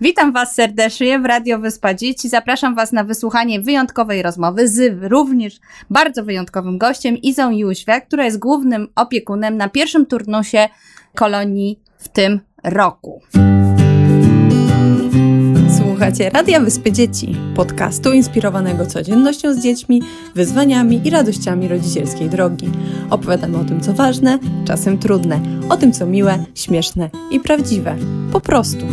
Witam Was serdecznie w Radio Wyspa Dzieci. Zapraszam Was na wysłuchanie wyjątkowej rozmowy z również bardzo wyjątkowym gościem Izą Jóźwiak, która jest głównym opiekunem na pierwszym turnusie kolonii w tym roku. Słuchacie Radia Wyspy Dzieci, podcastu inspirowanego codziennością z dziećmi, wyzwaniami i radościami rodzicielskiej drogi. Opowiadamy o tym, co ważne, czasem trudne, o tym, co miłe, śmieszne i prawdziwe. Po prostu.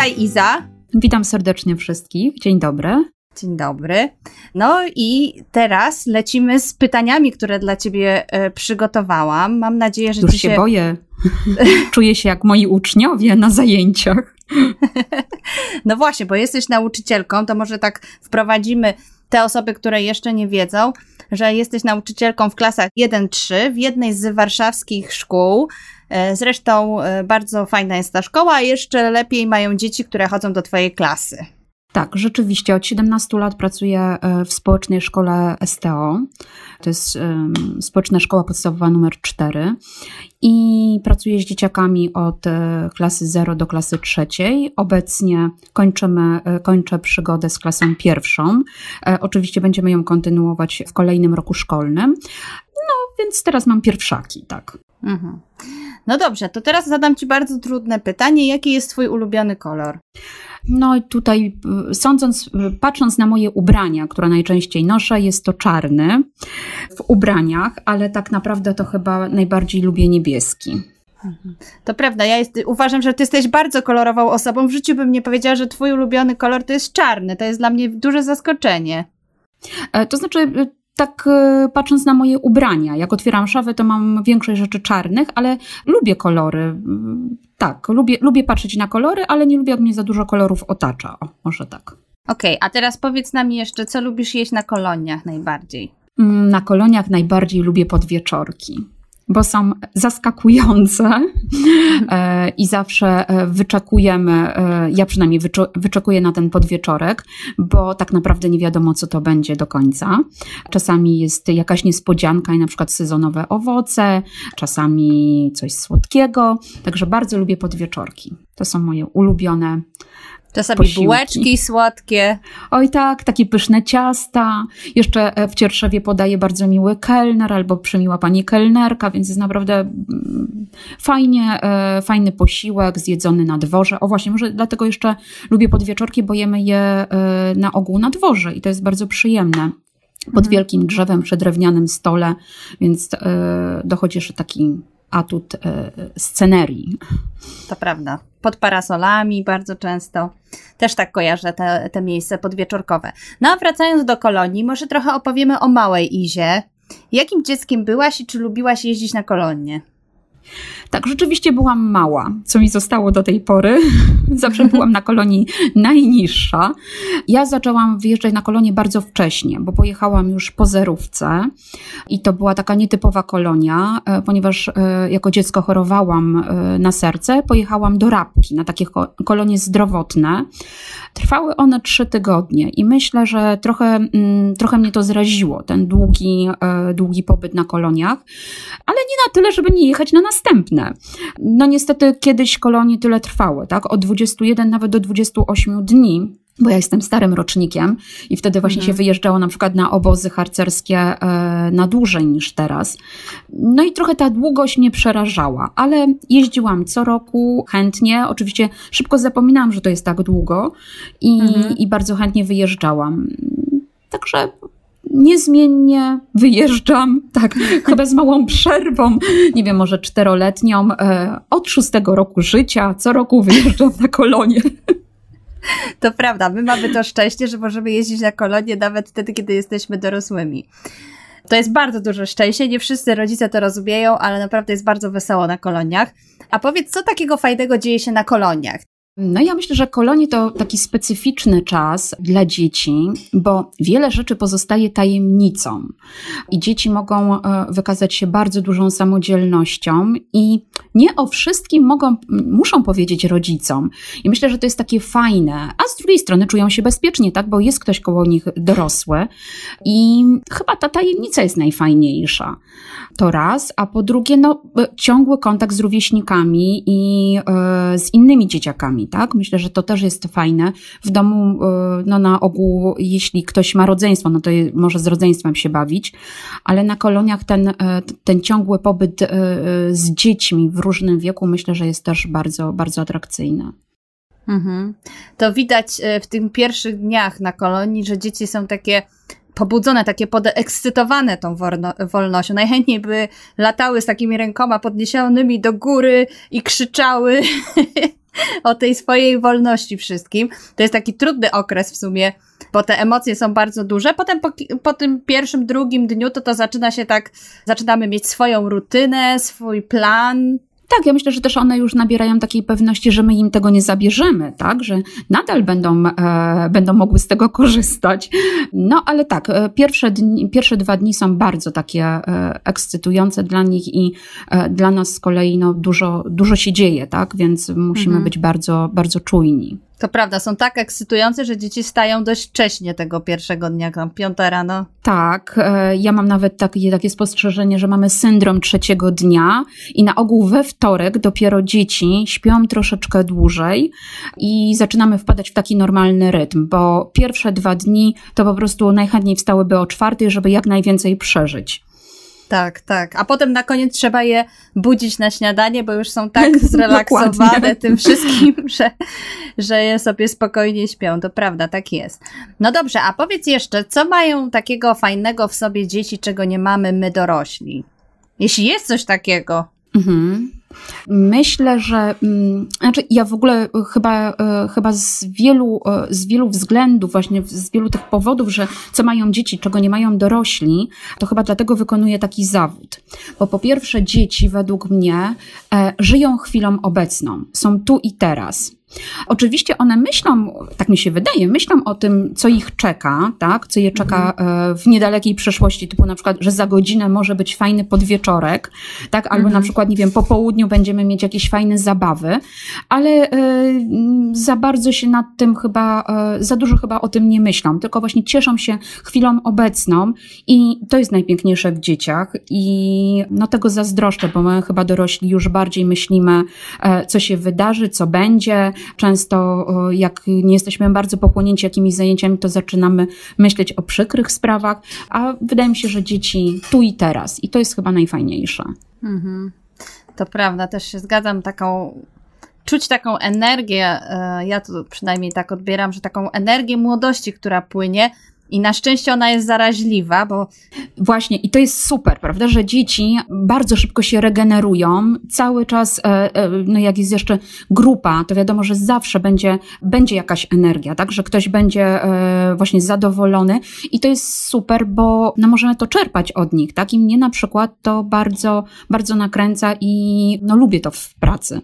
Witaj Iza. Witam serdecznie wszystkich. Dzień dobry. Dzień dobry. No i teraz lecimy z pytaniami, które dla Ciebie e, przygotowałam. Mam nadzieję, że Już się się boję. Czuję się jak moi uczniowie na zajęciach. No właśnie, bo jesteś nauczycielką, to może tak wprowadzimy te osoby, które jeszcze nie wiedzą, że jesteś nauczycielką w klasach 1-3 w jednej z warszawskich szkół. E, Zresztą e, bardzo fajna jest ta szkoła, jeszcze lepiej mają dzieci, które chodzą do Twojej klasy. Tak, rzeczywiście od 17 lat pracuję e, w społecznej szkole STO. To jest społeczna szkoła podstawowa numer 4 i pracuję z dzieciakami od klasy 0 do klasy trzeciej. Obecnie kończymy, kończę przygodę z klasą pierwszą. Oczywiście będziemy ją kontynuować w kolejnym roku szkolnym. No, więc teraz mam pierwszaki, tak. Mhm. No dobrze, to teraz zadam Ci bardzo trudne pytanie. Jaki jest Twój ulubiony kolor? No i tutaj y, sądząc, y, patrząc na moje ubrania, które najczęściej noszę, jest to czarny w ubraniach, ale tak naprawdę to chyba najbardziej lubię niebieski. To prawda, ja jest, uważam, że Ty jesteś bardzo kolorową osobą. W życiu bym nie powiedziała, że Twój ulubiony kolor to jest czarny. To jest dla mnie duże zaskoczenie. E, To znaczy, y, tak y, patrząc na moje ubrania, jak otwieram szafę, to mam większość rzeczy czarnych, ale lubię kolory. Y, Tak, lubię, lubię patrzeć na kolory, ale nie lubię, jak mnie za dużo kolorów otacza. O, może tak. Okej, a teraz powiedz nam jeszcze, co lubisz jeść na koloniach najbardziej? Mm, Na koloniach najbardziej lubię podwieczorki, bo są zaskakujące e, i zawsze e, wyczekujemy, e, ja przynajmniej wyczekuję na ten podwieczorek, bo tak naprawdę nie wiadomo, co to będzie do końca. Czasami jest jakaś niespodzianka i na przykład sezonowe owoce, czasami coś słodkiego, także bardzo lubię podwieczorki. To są moje ulubione Czasami Posiłki. bułeczki słodkie. Oj tak, takie pyszne ciasta. Jeszcze e, w Cierszewie podaje bardzo miły kelner albo przemiła pani kelnerka, więc jest naprawdę mm, fajnie, e, fajny posiłek zjedzony na dworze. O właśnie, może dlatego jeszcze lubię podwieczorki, bo jemy je e, na ogół na dworze i to jest bardzo przyjemne. Pod Mhm. wielkim drzewem, przy drewnianym stole, więc dochodzi jeszcze taki atut e, scenerii. To prawda. Pod parasolami bardzo często. Też tak kojarzę te, te miejsce podwieczorkowe. No a wracając do kolonii, może trochę opowiemy o małej Izie. Jakim dzieckiem byłaś i czy lubiłaś jeździć na kolonie? Tak, rzeczywiście byłam mała, co mi zostało do tej pory. Zawsze byłam na kolonii najniższa. Ja zaczęłam wyjeżdżać na kolonię bardzo wcześnie, bo pojechałam już po zerówce i to była taka nietypowa kolonia, e, ponieważ e, jako dziecko chorowałam e, na serce. Pojechałam do Rabki na takie ko- kolonie zdrowotne. Trwały one trzy tygodnie i myślę, że trochę, mm, trochę mnie to zraziło, ten długi, długi pobyt na koloniach, ale nie na tyle, żeby nie jechać na następne. No niestety kiedyś kolonie tyle trwały, tak? Od 21 nawet do 28 dni. Bo ja jestem starym rocznikiem i wtedy właśnie Mhm. się wyjeżdżało na przykład na obozy harcerskie e, na dłużej niż teraz. No i trochę ta długość mnie przerażała, ale jeździłam co roku chętnie. Oczywiście szybko zapominałam, że to jest tak długo i, Mhm. i bardzo chętnie wyjeżdżałam. Także niezmiennie wyjeżdżam, tak, chyba z małą przerwą, nie wiem, może czteroletnią, e, od szóstego roku życia, co roku wyjeżdżam na kolonie. To prawda, my mamy to szczęście, że możemy jeździć na kolonie nawet wtedy, kiedy jesteśmy dorosłymi. To jest bardzo duże szczęście. Nie wszyscy rodzice to rozumieją, ale naprawdę jest bardzo wesoło na koloniach. A powiedz, co takiego fajnego dzieje się na koloniach? No ja myślę, że kolonie to taki specyficzny czas dla dzieci, bo wiele rzeczy pozostaje tajemnicą i dzieci mogą e, wykazać się bardzo dużą samodzielnością i nie o wszystkim mogą, muszą powiedzieć rodzicom. I myślę, że to jest takie fajne, a z drugiej strony czują się bezpiecznie, tak, bo jest ktoś koło nich dorosły i chyba ta tajemnica jest najfajniejsza. To raz, a po drugie, no, e, ciągły kontakt z rówieśnikami i e, z innymi dzieciakami, tak? Myślę, że to też jest fajne. W domu, e, no na ogół, jeśli ktoś ma rodzeństwo, no to może z rodzeństwem się bawić, ale na koloniach ten, e, ten ciągły pobyt e, z dziećmi w różnym wieku myślę, że jest też bardzo, bardzo atrakcyjny. Mhm. To widać w tych pierwszych dniach na kolonii, że dzieci są takie pobudzone, takie podekscytowane tą wolnością. Najchętniej by latały z takimi rękoma podniesionymi do góry i krzyczały o tej swojej wolności wszystkim. To jest taki trudny okres w sumie, bo te emocje są bardzo duże. Potem po, po tym pierwszym, drugim dniu to to zaczyna się tak, zaczynamy mieć swoją rutynę, swój plan, tak, ja myślę, że też one już nabierają takiej pewności, że my im tego nie zabierzemy, tak, że nadal będą, e, będą mogły z tego korzystać. No ale tak, e, pierwsze, dni, pierwsze dwa dni są bardzo takie e, ekscytujące dla nich i e, dla nas z kolei no, dużo, dużo się dzieje, tak, więc musimy mhm. być bardzo, bardzo czujni. To prawda, są tak ekscytujące, że dzieci stają dość wcześnie tego pierwszego dnia, piąta rano. Tak, e, ja mam nawet takie, takie spostrzeżenie, że mamy syndrom trzeciego dnia i na ogół we wtorek dopiero dzieci śpią troszeczkę dłużej i zaczynamy wpadać w taki normalny rytm, bo pierwsze dwa dni to po prostu najchętniej wstałyby o czwartej, żeby jak najwięcej przeżyć. Tak, tak. A potem na koniec trzeba je budzić na śniadanie, bo już są tak zrelaksowane tym wszystkim, że, że je sobie spokojnie śpią. To prawda, tak jest. No dobrze, a powiedz jeszcze, co mają takiego fajnego w sobie dzieci, czego nie mamy my dorośli? Jeśli jest coś takiego. Mhm. Myślę, że mm, znaczy ja w ogóle chyba, e, chyba z, wielu, e, z wielu względów, właśnie z wielu tych powodów, że co mają dzieci, czego nie mają dorośli, to chyba dlatego wykonuję taki zawód. Bo po pierwsze, dzieci według mnie e, żyją chwilą obecną, są tu i teraz. Oczywiście one myślą, tak mi się wydaje, myślą o tym, co ich czeka, tak? co je czeka mhm. e, w niedalekiej przyszłości, typu na przykład, że za godzinę może być fajny podwieczorek, tak? albo mhm. na przykład, nie wiem, po południu będziemy mieć jakieś fajne zabawy, ale e, za bardzo się nad tym chyba, e, za dużo chyba o tym nie myślą, tylko właśnie cieszą się chwilą obecną i to jest najpiękniejsze w dzieciach i no tego zazdroszczę, bo my chyba dorośli już bardziej myślimy, co się wydarzy, co będzie, Często, jak nie jesteśmy bardzo pochłonięci jakimiś zajęciami, to zaczynamy myśleć o przykrych sprawach, a wydaje mi się, że dzieci tu i teraz. I to jest chyba najfajniejsze. Mhm. To prawda, też się zgadzam. Taką czuć taką energię, e, ja to przynajmniej tak odbieram, że taką energię młodości, która płynie, i na szczęście ona jest zaraźliwa, bo. Właśnie, i to jest super, prawda, że dzieci bardzo szybko się regenerują. Cały czas, e, e, no jak jest jeszcze grupa, to wiadomo, że zawsze będzie, będzie jakaś energia, tak, że ktoś będzie e, właśnie zadowolony. I to jest super, bo no, możemy to czerpać od nich, tak. I mnie na przykład to bardzo, bardzo nakręca i no, lubię to w pracy.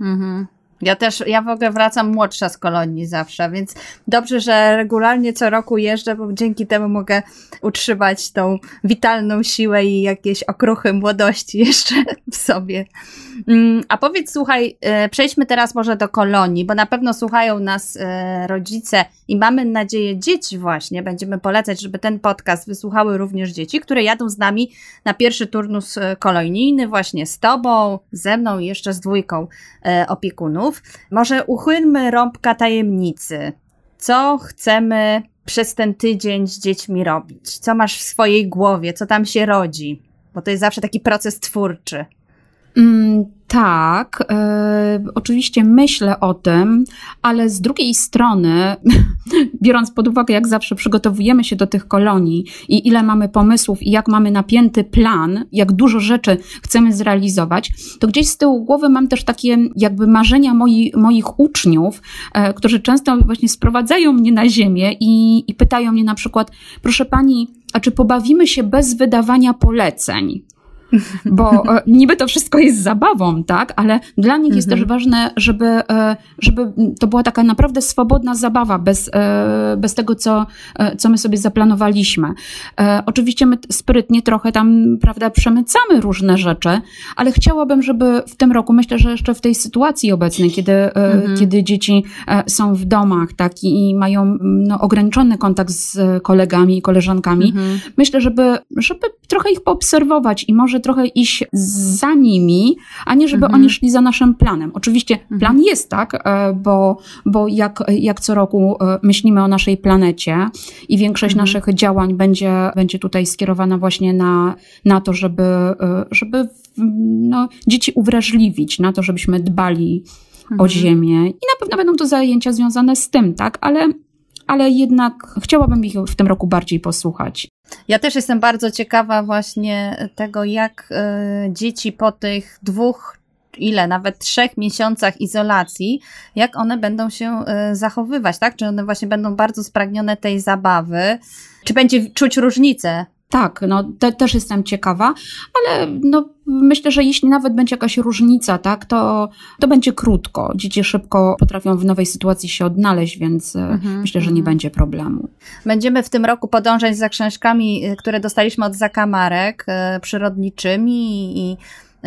Mhm. Ja też, ja w ogóle wracam młodsza z kolonii zawsze, więc dobrze, że regularnie co roku jeżdżę, bo dzięki temu mogę utrzymać tą witalną siłę i jakieś okruchy młodości jeszcze w sobie. Mm, a powiedz, słuchaj, e, przejdźmy teraz może do kolonii, bo na pewno słuchają nas e, rodzice i mamy nadzieję dzieci właśnie. Będziemy polecać, żeby ten podcast wysłuchały również dzieci, które jadą z nami na pierwszy turnus e, kolonijny właśnie z tobą, ze mną i jeszcze z dwójką opiekunów. Może uchylmy rąbka tajemnicy. Co chcemy przez ten tydzień z dziećmi robić? Co masz w swojej głowie? Co tam się rodzi? Bo to jest zawsze taki proces twórczy. Mm, tak, e, oczywiście myślę o tym, ale z drugiej strony, biorąc pod uwagę, jak zawsze przygotowujemy się do tych kolonii i ile mamy pomysłów i jak mamy napięty plan, jak dużo rzeczy chcemy zrealizować, to gdzieś z tyłu głowy mam też takie jakby marzenia moi, moich uczniów, e, którzy często właśnie sprowadzają mnie na ziemię i, i pytają mnie na przykład, proszę pani, a czy pobawimy się bez wydawania poleceń? bo e, niby to wszystko jest zabawą, tak, ale dla nich jest też mhm. ważne, żeby, e, żeby to była taka naprawdę swobodna zabawa, bez, e, bez tego, co, co my sobie zaplanowaliśmy. Oczywiście my sprytnie trochę tam, prawda, przemycamy różne rzeczy, ale chciałabym, żeby w tym roku, myślę, że jeszcze w tej sytuacji obecnej, kiedy, mhm. kiedy dzieci są w domach, tak, i mają no, ograniczony kontakt z kolegami i koleżankami, mhm. myślę, żeby, żeby trochę ich poobserwować i może trochę iść za nimi, a nie żeby mhm. oni szli za naszym planem. Oczywiście mhm. plan jest, tak, e, bo, bo jak, jak co roku e, myślimy o naszej planecie i większość mhm. naszych działań będzie, będzie tutaj skierowana właśnie na, na to, żeby, e, żeby no, dzieci uwrażliwić, na to, żebyśmy dbali o mhm. ziemię. I na pewno będą to zajęcia związane z tym, tak, ale ale jednak chciałabym ich w tym roku bardziej posłuchać. Ja też jestem bardzo ciekawa właśnie tego, jak y, dzieci po tych dwóch ile, nawet trzech miesiącach izolacji, jak one będą się y, zachowywać, tak? Czy one właśnie będą bardzo spragnione tej zabawy? Czy będzie czuć różnicę tak, no te, też jestem ciekawa, ale no, myślę, że jeśli nawet będzie jakaś różnica, tak, to, to będzie krótko. Dzieci szybko potrafią w nowej sytuacji się odnaleźć, więc e, mhm, myślę, że nie mhm. będzie problemu. Będziemy w tym roku podążać za książkami, e, które dostaliśmy od zakamarek e, przyrodniczymi i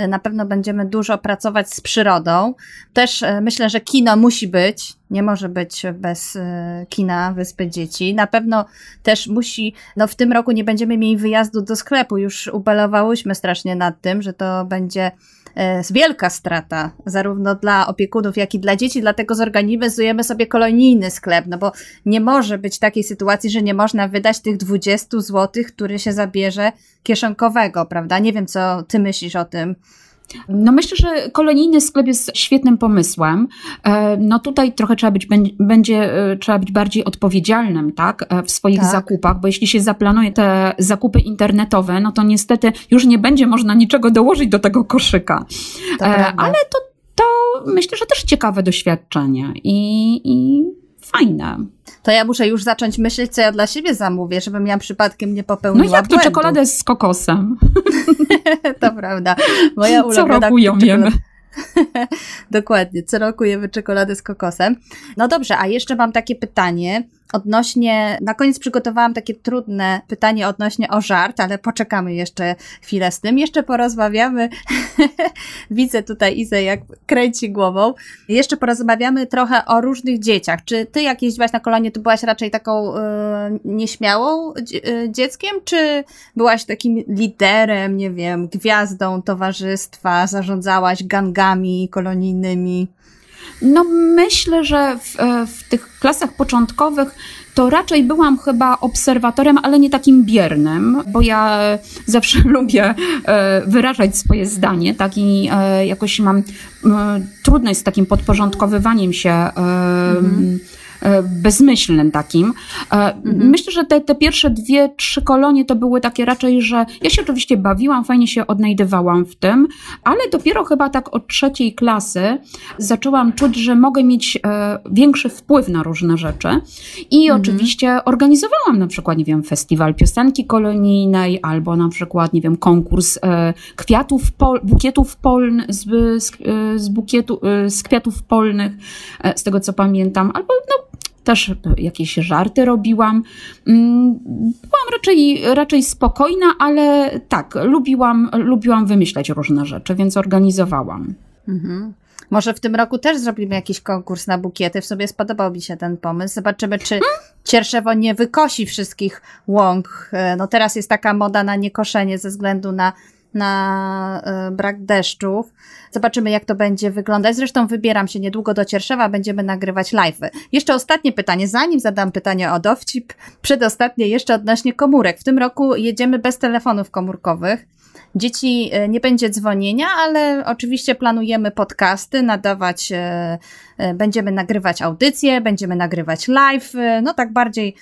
na pewno będziemy dużo pracować z przyrodą. Też myślę, że kino musi być, nie może być bez e, kina Wyspy Dzieci. Na pewno też musi, no w tym roku nie będziemy mieli wyjazdu do sklepu, już ubalowałyśmy strasznie nad tym, że to będzie jest wielka strata, zarówno dla opiekunów, jak i dla dzieci, dlatego zorganizujemy sobie kolonijny sklep, no bo nie może być takiej sytuacji, że nie można wydać tych 20 zł, który się zabierze kieszonkowego, prawda? Nie wiem, co ty myślisz o tym. No myślę, że kolonijny sklep jest świetnym pomysłem. E, no tutaj trochę trzeba być, będzie, e, trzeba być bardziej odpowiedzialnym, tak, e, w swoich tak. zakupach, bo jeśli się zaplanuje te zakupy internetowe, no to niestety już nie będzie można niczego dołożyć do tego koszyka. Ale to, to myślę, że też ciekawe doświadczenie i, i fajne to ja muszę już zacząć myśleć, co ja dla siebie zamówię, żebym ja przypadkiem nie popełniła No jak to czekoladę z kokosem? to prawda. Moja ulubiona... Co roku ją jemy. Dokładnie, co roku jemy czekoladę z kokosem. No dobrze, a jeszcze mam takie pytanie odnośnie, na koniec przygotowałam takie trudne pytanie odnośnie o żart, ale poczekamy jeszcze chwilę z tym. Jeszcze porozmawiamy. Widzę tutaj Izę, jak kręci głową. Jeszcze porozmawiamy trochę o różnych dzieciach. Czy ty, jak jeździłaś na kolonie, to byłaś raczej taką y, nieśmiałą y, dzieckiem, czy byłaś takim liderem, nie wiem, gwiazdą towarzystwa, zarządzałaś gangami kolonijnymi? No myślę, że w, e, w tych klasach początkowych to raczej byłam chyba obserwatorem, ale nie takim biernym, bo ja zawsze lubię e, wyrażać swoje zdanie, tak i e, jakoś mam trudność z takim podporządkowywaniem się. Mhm bezmyślnym takim. E, mhm. Myślę, że te, te pierwsze dwie, trzy kolonie to były takie raczej, że ja się oczywiście bawiłam, fajnie się odnajdywałam w tym, ale dopiero chyba tak od trzeciej klasy zaczęłam czuć, że mogę mieć e, większy wpływ na różne rzeczy i mhm. oczywiście organizowałam na przykład, nie wiem, festiwal piosenki kolonijnej albo na przykład, nie wiem, konkurs kwiatów, pol, bukietów polnych, z, z, z, bukietu, z kwiatów polnych, z tego co pamiętam, albo no też jakieś żarty robiłam. Mm, byłam raczej, raczej spokojna, ale tak, lubiłam, lubiłam wymyślać różne rzeczy, więc organizowałam. Mhm. Może w tym roku też zrobimy jakiś konkurs na bukiety. W sobie spodobał mi się ten pomysł. Zobaczymy, czy Cierszewo nie wykosi wszystkich łąk. E, no teraz jest taka moda na niekoszenie ze względu na na e, brak deszczów. Zobaczymy, jak to będzie wyglądać. Zresztą wybieram się niedługo do Cierszewa, będziemy nagrywać live. Jeszcze ostatnie pytanie, zanim zadam pytanie o dowcip, przedostatnie jeszcze odnośnie komórek. W tym roku jedziemy bez telefonów komórkowych. Dzieci e, nie będzie dzwonienia, ale oczywiście planujemy podcasty, nadawać, e, będziemy nagrywać audycje, będziemy nagrywać live, no tak bardziej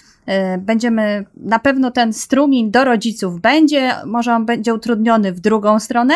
będziemy, na pewno ten strumień do rodziców będzie, może on będzie utrudniony w drugą stronę,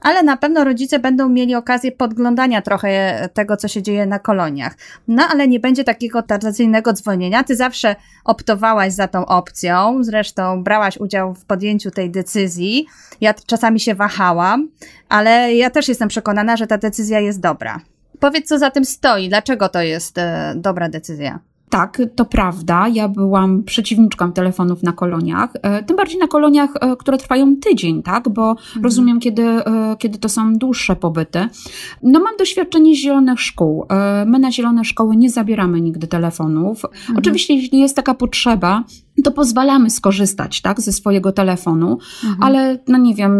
ale na pewno rodzice będą mieli okazję podglądania trochę tego, co się dzieje na koloniach. No ale nie będzie takiego tradycyjnego dzwonienia. Ty zawsze optowałaś za tą opcją, zresztą brałaś udział w podjęciu tej decyzji. Ja czasami się wahałam, ale ja też jestem przekonana, że ta decyzja jest dobra. Powiedz, co za tym stoi, dlaczego to jest e, dobra decyzja? Tak, to prawda. Ja byłam przeciwniczką telefonów na koloniach, e, tym bardziej na koloniach, e, które trwają tydzień, tak? Bo mhm. rozumiem, kiedy, e, kiedy to są dłuższe pobyty. No, mam doświadczenie z zielonych szkół. My na zielone szkoły nie zabieramy nigdy telefonów. Mhm. Oczywiście, jeśli jest taka potrzeba, to pozwalamy skorzystać tak, ze swojego telefonu, mhm. ale no nie wiem,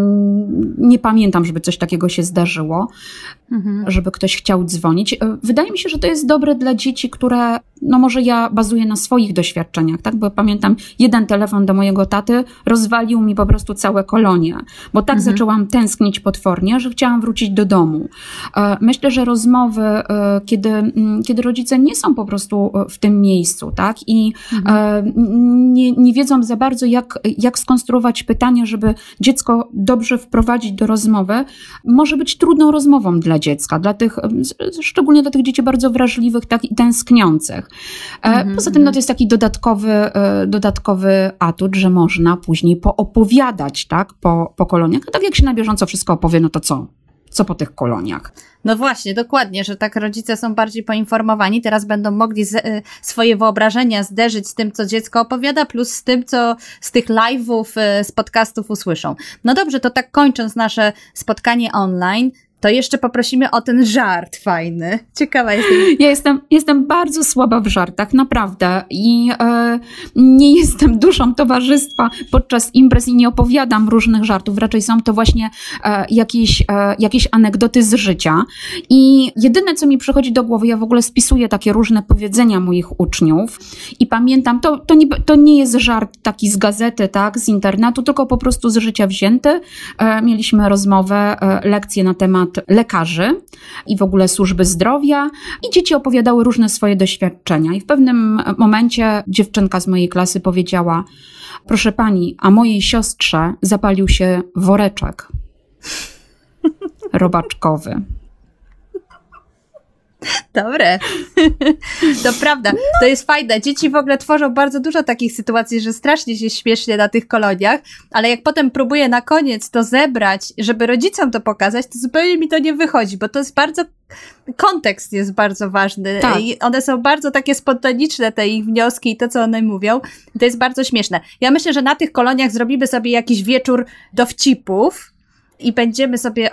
nie pamiętam, żeby coś takiego się zdarzyło, mhm. żeby ktoś chciał dzwonić. Wydaje mi się, że to jest dobre dla dzieci, które no może ja bazuję na swoich doświadczeniach, tak? Bo pamiętam, jeden telefon do mojego taty rozwalił mi po prostu całe kolonie, bo tak mhm. zaczęłam tęsknić potwornie, że chciałam wrócić do domu. E, myślę, że rozmowy, e, kiedy, mm, kiedy rodzice nie są po prostu e, w tym miejscu, tak? I mhm. Nie, nie wiedzą za bardzo, jak, jak skonstruować pytanie, żeby dziecko dobrze wprowadzić do rozmowy, może być trudną rozmową dla dziecka, dla tych, szczególnie dla tych dzieci bardzo wrażliwych, tak i tęskniących. Mm-hmm. Poza tym no, to jest taki dodatkowy, e, dodatkowy atut, że można później poopowiadać tak, po, po koloniach. A tak jak się na bieżąco wszystko opowie, no to co? Co po tych koloniach? No właśnie, dokładnie, że tak rodzice są bardziej poinformowani, teraz będą mogli z, y, swoje wyobrażenia zderzyć z tym, co dziecko opowiada, plus z tym, co z tych live'ów, y, z podcastów usłyszą. No dobrze, to tak kończąc nasze spotkanie online, to jeszcze poprosimy o ten żart fajny. Ciekawa jestem. Ja jestem, jestem bardzo słaba w żartach, naprawdę. I e, nie jestem duszą towarzystwa podczas imprez i nie opowiadam różnych żartów. Raczej są to właśnie e, jakieś, e, jakieś anegdoty z życia. I jedyne, co mi przychodzi do głowy, ja w ogóle spisuję takie różne powiedzenia moich uczniów i pamiętam, to, to, nie, to nie jest żart taki z gazety, tak, z internetu, tylko po prostu z życia wzięty. E, mieliśmy rozmowę, e, lekcję na temat temat lekarzy i w ogóle służby zdrowia, i dzieci opowiadały różne swoje doświadczenia. I w pewnym momencie dziewczynka z mojej klasy powiedziała: Proszę pani, a mojej siostrze zapalił się woreczek robaczkowy. Dobre. To prawda. To jest fajne. Dzieci w ogóle tworzą bardzo dużo takich sytuacji, że strasznie się śmiesznie na tych koloniach, ale jak potem próbuję na koniec to zebrać, żeby rodzicom to pokazać, to zupełnie mi to nie wychodzi, bo to jest bardzo kontekst jest bardzo ważny. Tak. I one są bardzo takie spontaniczne, te ich wnioski i to, co one mówią. To jest bardzo śmieszne. Ja myślę, że na tych koloniach zrobimy sobie jakiś wieczór dowcipów, i będziemy sobie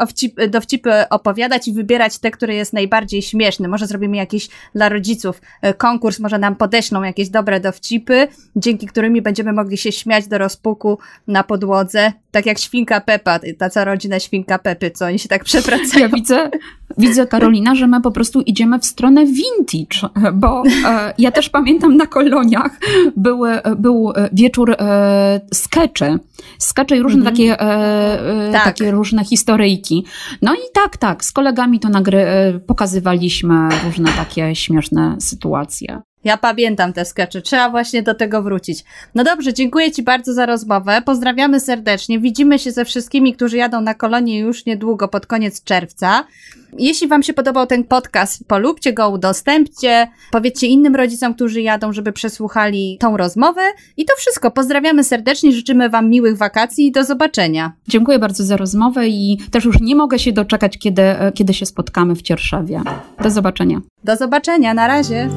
dowcipy opowiadać i wybierać te, które jest najbardziej śmieszny. Może zrobimy jakiś dla rodziców e, konkurs, może nam podeślą jakieś dobre dowcipy, dzięki którymi będziemy mogli się śmiać do rozpuku na podłodze, tak jak świnka Pepa, ta cała rodzina świnka Pepy, co oni się tak przewracają. Ja widzę, widzę Karolina, że my po prostu idziemy w stronę vintage, bo e, ja też pamiętam na koloniach były, był wieczór e, skeczy, skecze i różne mhm. takie, e, e, tak. takie różne historyjki. No i tak, tak, z kolegami to nagry e, pokazywaliśmy różne takie śmieszne sytuacje. Ja pamiętam te skecze, trzeba właśnie do tego wrócić. No dobrze, dziękuję Ci bardzo za rozmowę. Pozdrawiamy serdecznie. Widzimy się ze wszystkimi, którzy jadą na kolonie już niedługo, pod koniec czerwca. Jeśli Wam się podobał ten podcast, polubcie go, udostępcie, powiedzcie innym rodzicom, którzy jadą, żeby przesłuchali tą rozmowę. I to wszystko. Pozdrawiamy serdecznie, życzymy Wam miłych wakacji i do zobaczenia. Dziękuję bardzo za rozmowę i też już nie mogę się doczekać, kiedy, kiedy się spotkamy w Cierszewie. Do zobaczenia. Do zobaczenia, na razie.